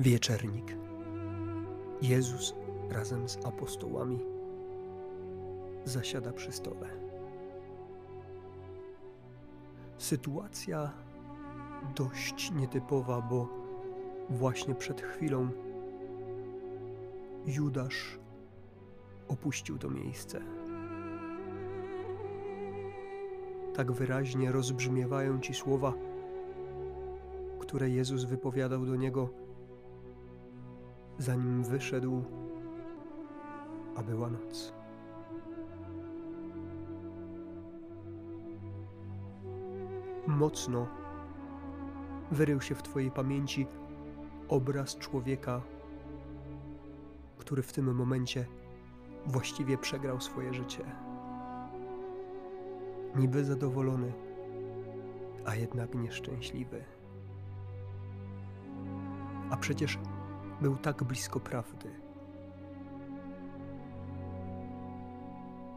Wieczernik. Jezus razem z apostołami zasiada przy stole. Sytuacja dość nietypowa, bo właśnie przed chwilą Judasz opuścił to miejsce. Tak wyraźnie rozbrzmiewają ci słowa, które Jezus wypowiadał do niego zanim wyszedł, a była noc. Mocno wyrył się w Twojej pamięci obraz człowieka, który w tym momencie właściwie przegrał swoje życie. Niby zadowolony, a jednak nieszczęśliwy. A przecież był tak blisko prawdy.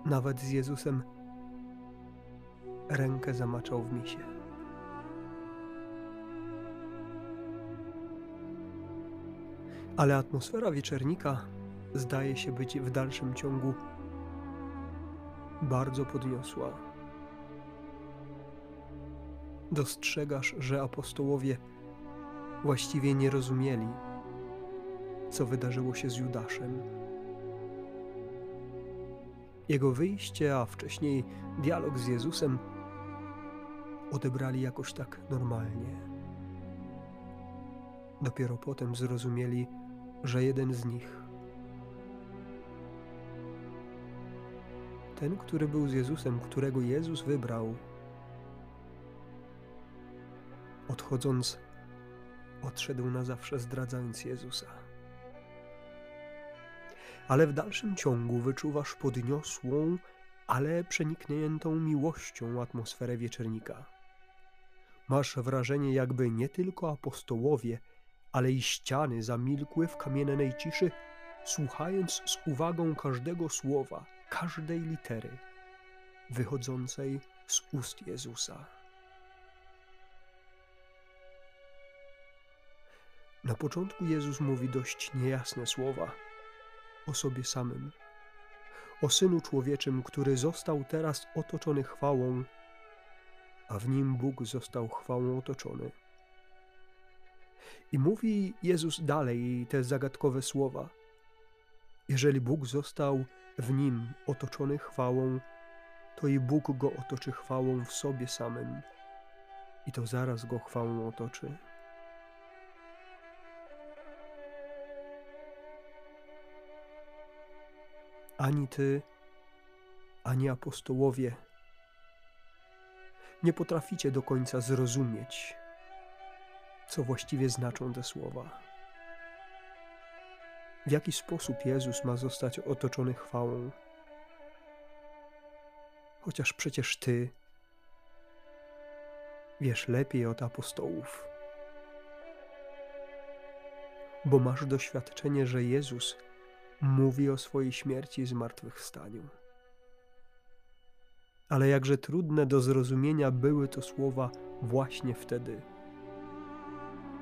Nawet z Jezusem rękę zamaczał w misie. Ale atmosfera wieczernika zdaje się być w dalszym ciągu bardzo podniosła. Dostrzegasz, że apostołowie właściwie nie rozumieli, co wydarzyło się z Judaszem. Jego wyjście, a wcześniej dialog z Jezusem odebrali jakoś tak normalnie. Dopiero potem zrozumieli, że jeden z nich, ten, który był z Jezusem, którego Jezus wybrał, odchodząc, odszedł na zawsze, zdradzając Jezusa ale w dalszym ciągu wyczuwasz podniosłą, ale przenikniętą miłością atmosferę wieczernika. Masz wrażenie, jakby nie tylko apostołowie, ale i ściany zamilkły w kamiennej ciszy, słuchając z uwagą każdego słowa, każdej litery wychodzącej z ust Jezusa. Na początku Jezus mówi dość niejasne słowa o sobie samym, o Synu Człowieczym, który został teraz otoczony chwałą, a w nim Bóg został chwałą otoczony. I mówi Jezus dalej te zagadkowe słowa. Jeżeli Bóg został w nim otoczony chwałą, to i Bóg go otoczy chwałą w sobie samym, i to zaraz go chwałą otoczy. Ani ty, ani apostołowie nie potraficie do końca zrozumieć, co właściwie znaczą te słowa. W jaki sposób Jezus ma zostać otoczony chwałą? Chociaż przecież Ty wiesz lepiej od apostołów, bo masz doświadczenie, że Jezus mówi o swojej śmierci i zmartwychwstaniu. Ale jakże trudne do zrozumienia były to słowa właśnie wtedy,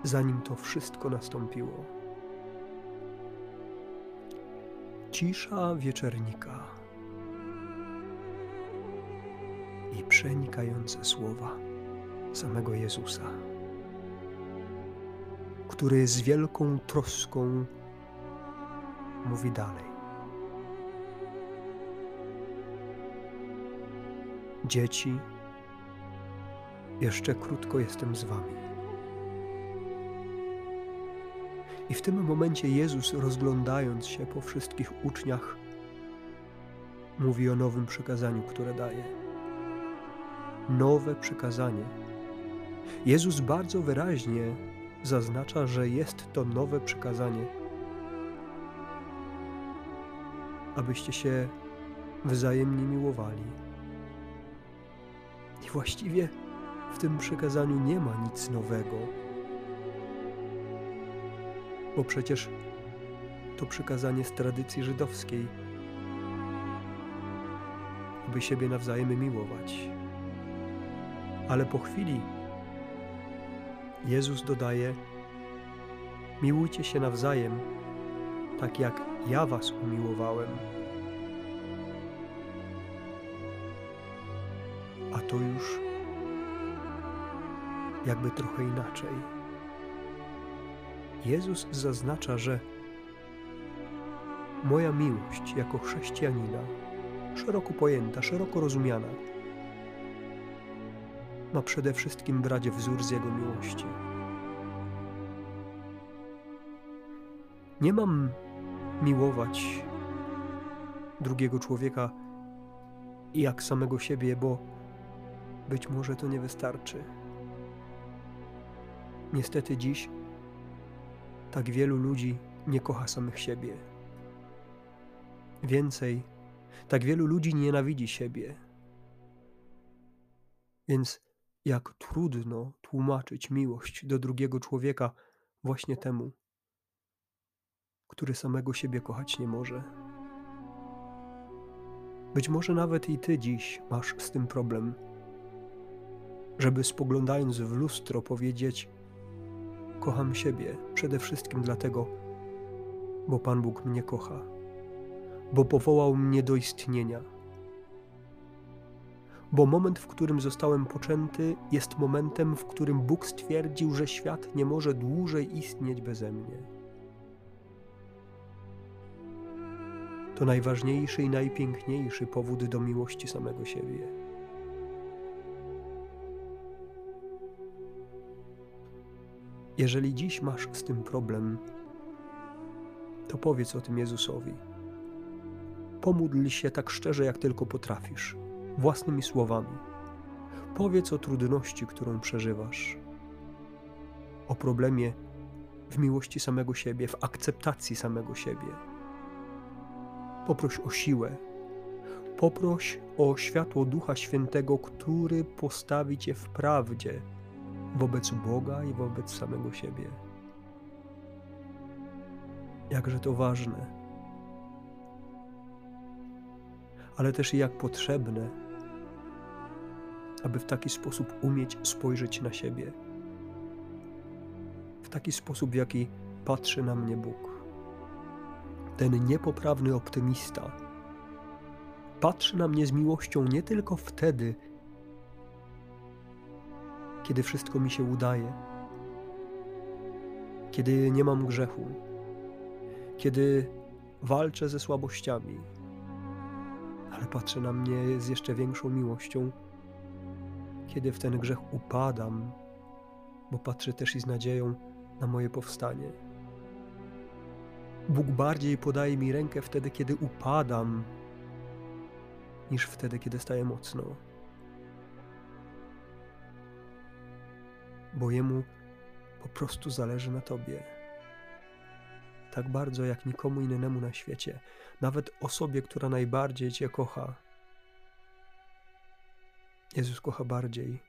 zanim to wszystko nastąpiło. Cisza wieczernika i przenikające słowa samego Jezusa, który z wielką troską mówi dalej. Dzieci, jeszcze krótko jestem z wami. I w tym momencie Jezus, rozglądając się po wszystkich uczniach, mówi o nowym przekazaniu, które daje. Nowe przekazanie. Jezus bardzo wyraźnie zaznacza, że jest to nowe przekazanie abyście się wzajemnie miłowali. I właściwie w tym przekazaniu nie ma nic nowego, bo przecież to przekazanie z tradycji żydowskiej, aby siebie nawzajem miłować. Ale po chwili Jezus dodaje: Miłujcie się nawzajem, tak jak ja was umiłowałem. A to już jakby trochę inaczej. Jezus zaznacza, że moja miłość jako chrześcijanina, szeroko pojęta, szeroko rozumiana, ma przede wszystkim brać wzór z Jego miłości. Nie mam miłować drugiego człowieka jak samego siebie, bo być może to nie wystarczy. Niestety dziś tak wielu ludzi nie kocha samych siebie. Więcej, tak wielu ludzi nienawidzi siebie. Więc jak trudno tłumaczyć miłość do drugiego człowieka właśnie temu, który samego siebie kochać nie może. Być może nawet i ty dziś masz z tym problem, żeby spoglądając w lustro powiedzieć: Kocham siebie przede wszystkim dlatego, bo Pan Bóg mnie kocha, bo powołał mnie do istnienia. Bo moment, w którym zostałem poczęty, jest momentem, w którym Bóg stwierdził, że świat nie może dłużej istnieć beze mnie. To najważniejszy i najpiękniejszy powód do miłości samego siebie. Jeżeli dziś masz z tym problem, to powiedz o tym Jezusowi. Pomódl się tak szczerze, jak tylko potrafisz, własnymi słowami. Powiedz o trudności, którą przeżywasz, o problemie w miłości samego siebie, w akceptacji samego siebie. Poproś o siłę, poproś o światło Ducha Świętego, który postawi cię w prawdzie wobec Boga i wobec samego siebie. Jakże to ważne, ale też jak potrzebne, aby w taki sposób umieć spojrzeć na siebie, w taki sposób, w jaki patrzy na mnie Bóg. Ten niepoprawny optymista patrzy na mnie z miłością nie tylko wtedy, kiedy wszystko mi się udaje, kiedy nie mam grzechu, kiedy walczę ze słabościami, ale patrzy na mnie z jeszcze większą miłością, kiedy w ten grzech upadam, bo patrzy też i z nadzieją na moje powstanie. Bóg bardziej podaje mi rękę wtedy, kiedy upadam, niż wtedy, kiedy staję mocno. Bo Jemu po prostu zależy na Tobie. Tak bardzo jak nikomu innemu na świecie, nawet osobie, która najbardziej Cię kocha. Jezus kocha bardziej.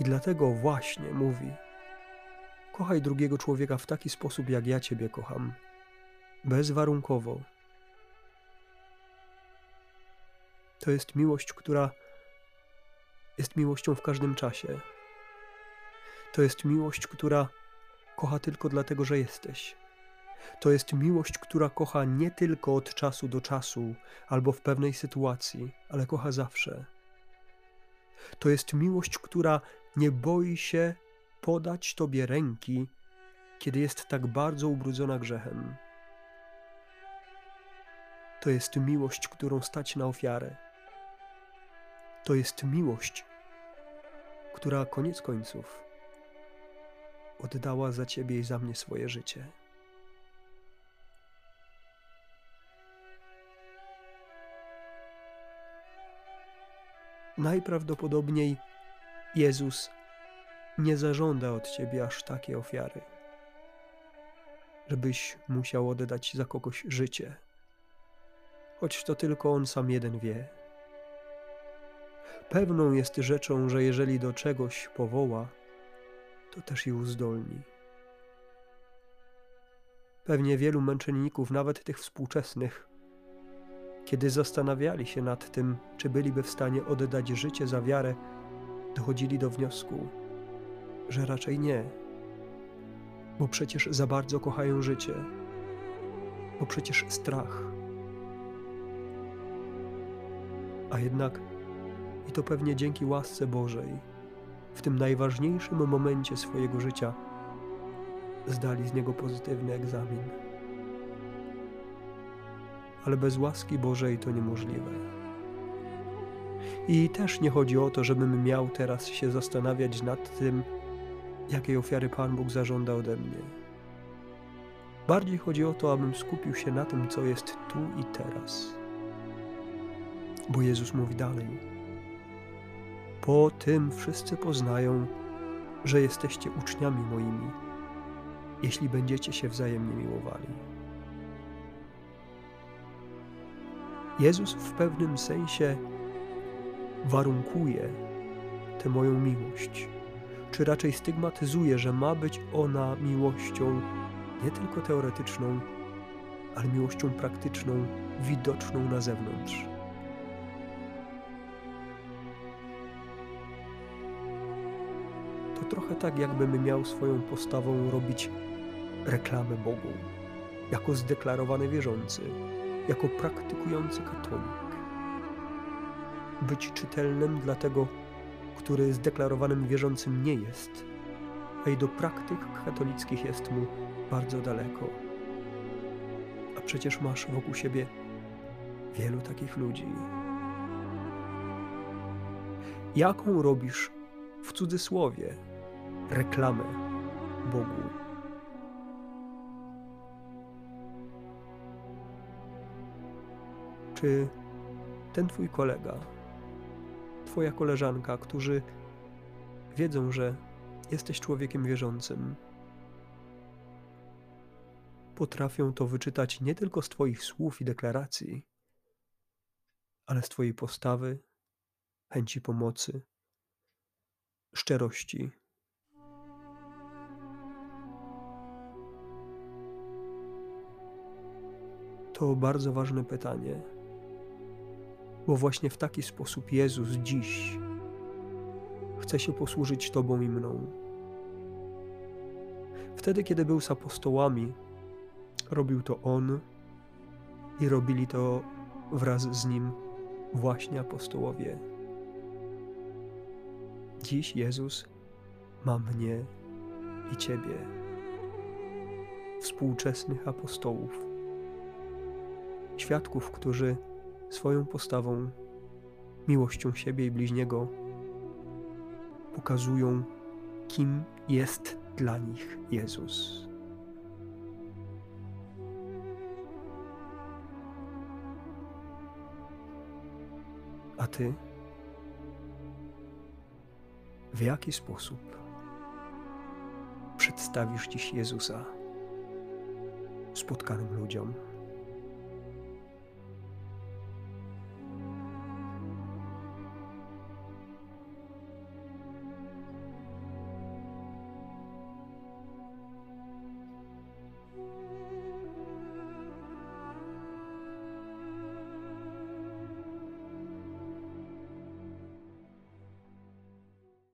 I dlatego właśnie mówi: Kochaj drugiego człowieka w taki sposób, jak ja Ciebie kocham, bezwarunkowo. To jest miłość, która jest miłością w każdym czasie. To jest miłość, która kocha tylko dlatego, że jesteś. To jest miłość, która kocha nie tylko od czasu do czasu albo w pewnej sytuacji, ale kocha zawsze. To jest miłość, która nie boi się podać Tobie ręki, kiedy jest tak bardzo ubrudzona grzechem. To jest miłość, którą stać na ofiarę. To jest miłość, która koniec końców oddała za Ciebie i za mnie swoje życie. Najprawdopodobniej Jezus nie zażąda od ciebie aż takie ofiary, żebyś musiał oddać za kogoś życie, choć to tylko on sam jeden wie. Pewną jest rzeczą, że jeżeli do czegoś powoła, to też i uzdolni. Pewnie wielu męczenników, nawet tych współczesnych, kiedy zastanawiali się nad tym, czy byliby w stanie oddać życie za wiarę, dochodzili do wniosku, że raczej nie, bo przecież za bardzo kochają życie, bo przecież strach. A jednak i to pewnie dzięki łasce Bożej, w tym najważniejszym momencie swojego życia, zdali z niego pozytywny egzamin. Ale bez łaski Bożej to niemożliwe. I też nie chodzi o to, żebym miał teraz się zastanawiać nad tym, jakiej ofiary Pan Bóg zażąda ode mnie. Bardziej chodzi o to, abym skupił się na tym, co jest tu i teraz. Bo Jezus mówi dalej: Po tym wszyscy poznają, że jesteście uczniami moimi, jeśli będziecie się wzajemnie miłowali. Jezus w pewnym sensie warunkuje tę moją miłość, czy raczej stygmatyzuje, że ma być ona miłością nie tylko teoretyczną, ale miłością praktyczną, widoczną na zewnątrz. To trochę tak, jakbym miał swoją postawą robić reklamę Bogu, jako zdeklarowany wierzący, jako praktykujący katolik być czytelnym dla tego, który zdeklarowanym wierzącym nie jest, a i do praktyk katolickich jest mu bardzo daleko. A przecież masz wokół siebie wielu takich ludzi. Jaką robisz w cudzysłowie reklamę Bogu? Czy ten twój kolega, Twoja koleżanka, którzy wiedzą, że jesteś człowiekiem wierzącym. Potrafią to wyczytać nie tylko z Twoich słów i deklaracji, ale z Twojej postawy, chęci pomocy, szczerości. To bardzo ważne pytanie bo właśnie w taki sposób Jezus dziś chce się posłużyć Tobą i mną. Wtedy, kiedy był z apostołami, robił to On i robili to wraz z Nim właśnie apostołowie. Dziś Jezus ma mnie i Ciebie, współczesnych apostołów, świadków, którzy swoją postawą, miłością siebie i bliźniego pokazują, kim jest dla nich Jezus. A ty? W jaki sposób przedstawisz dziś Jezusa spotkanym ludziom?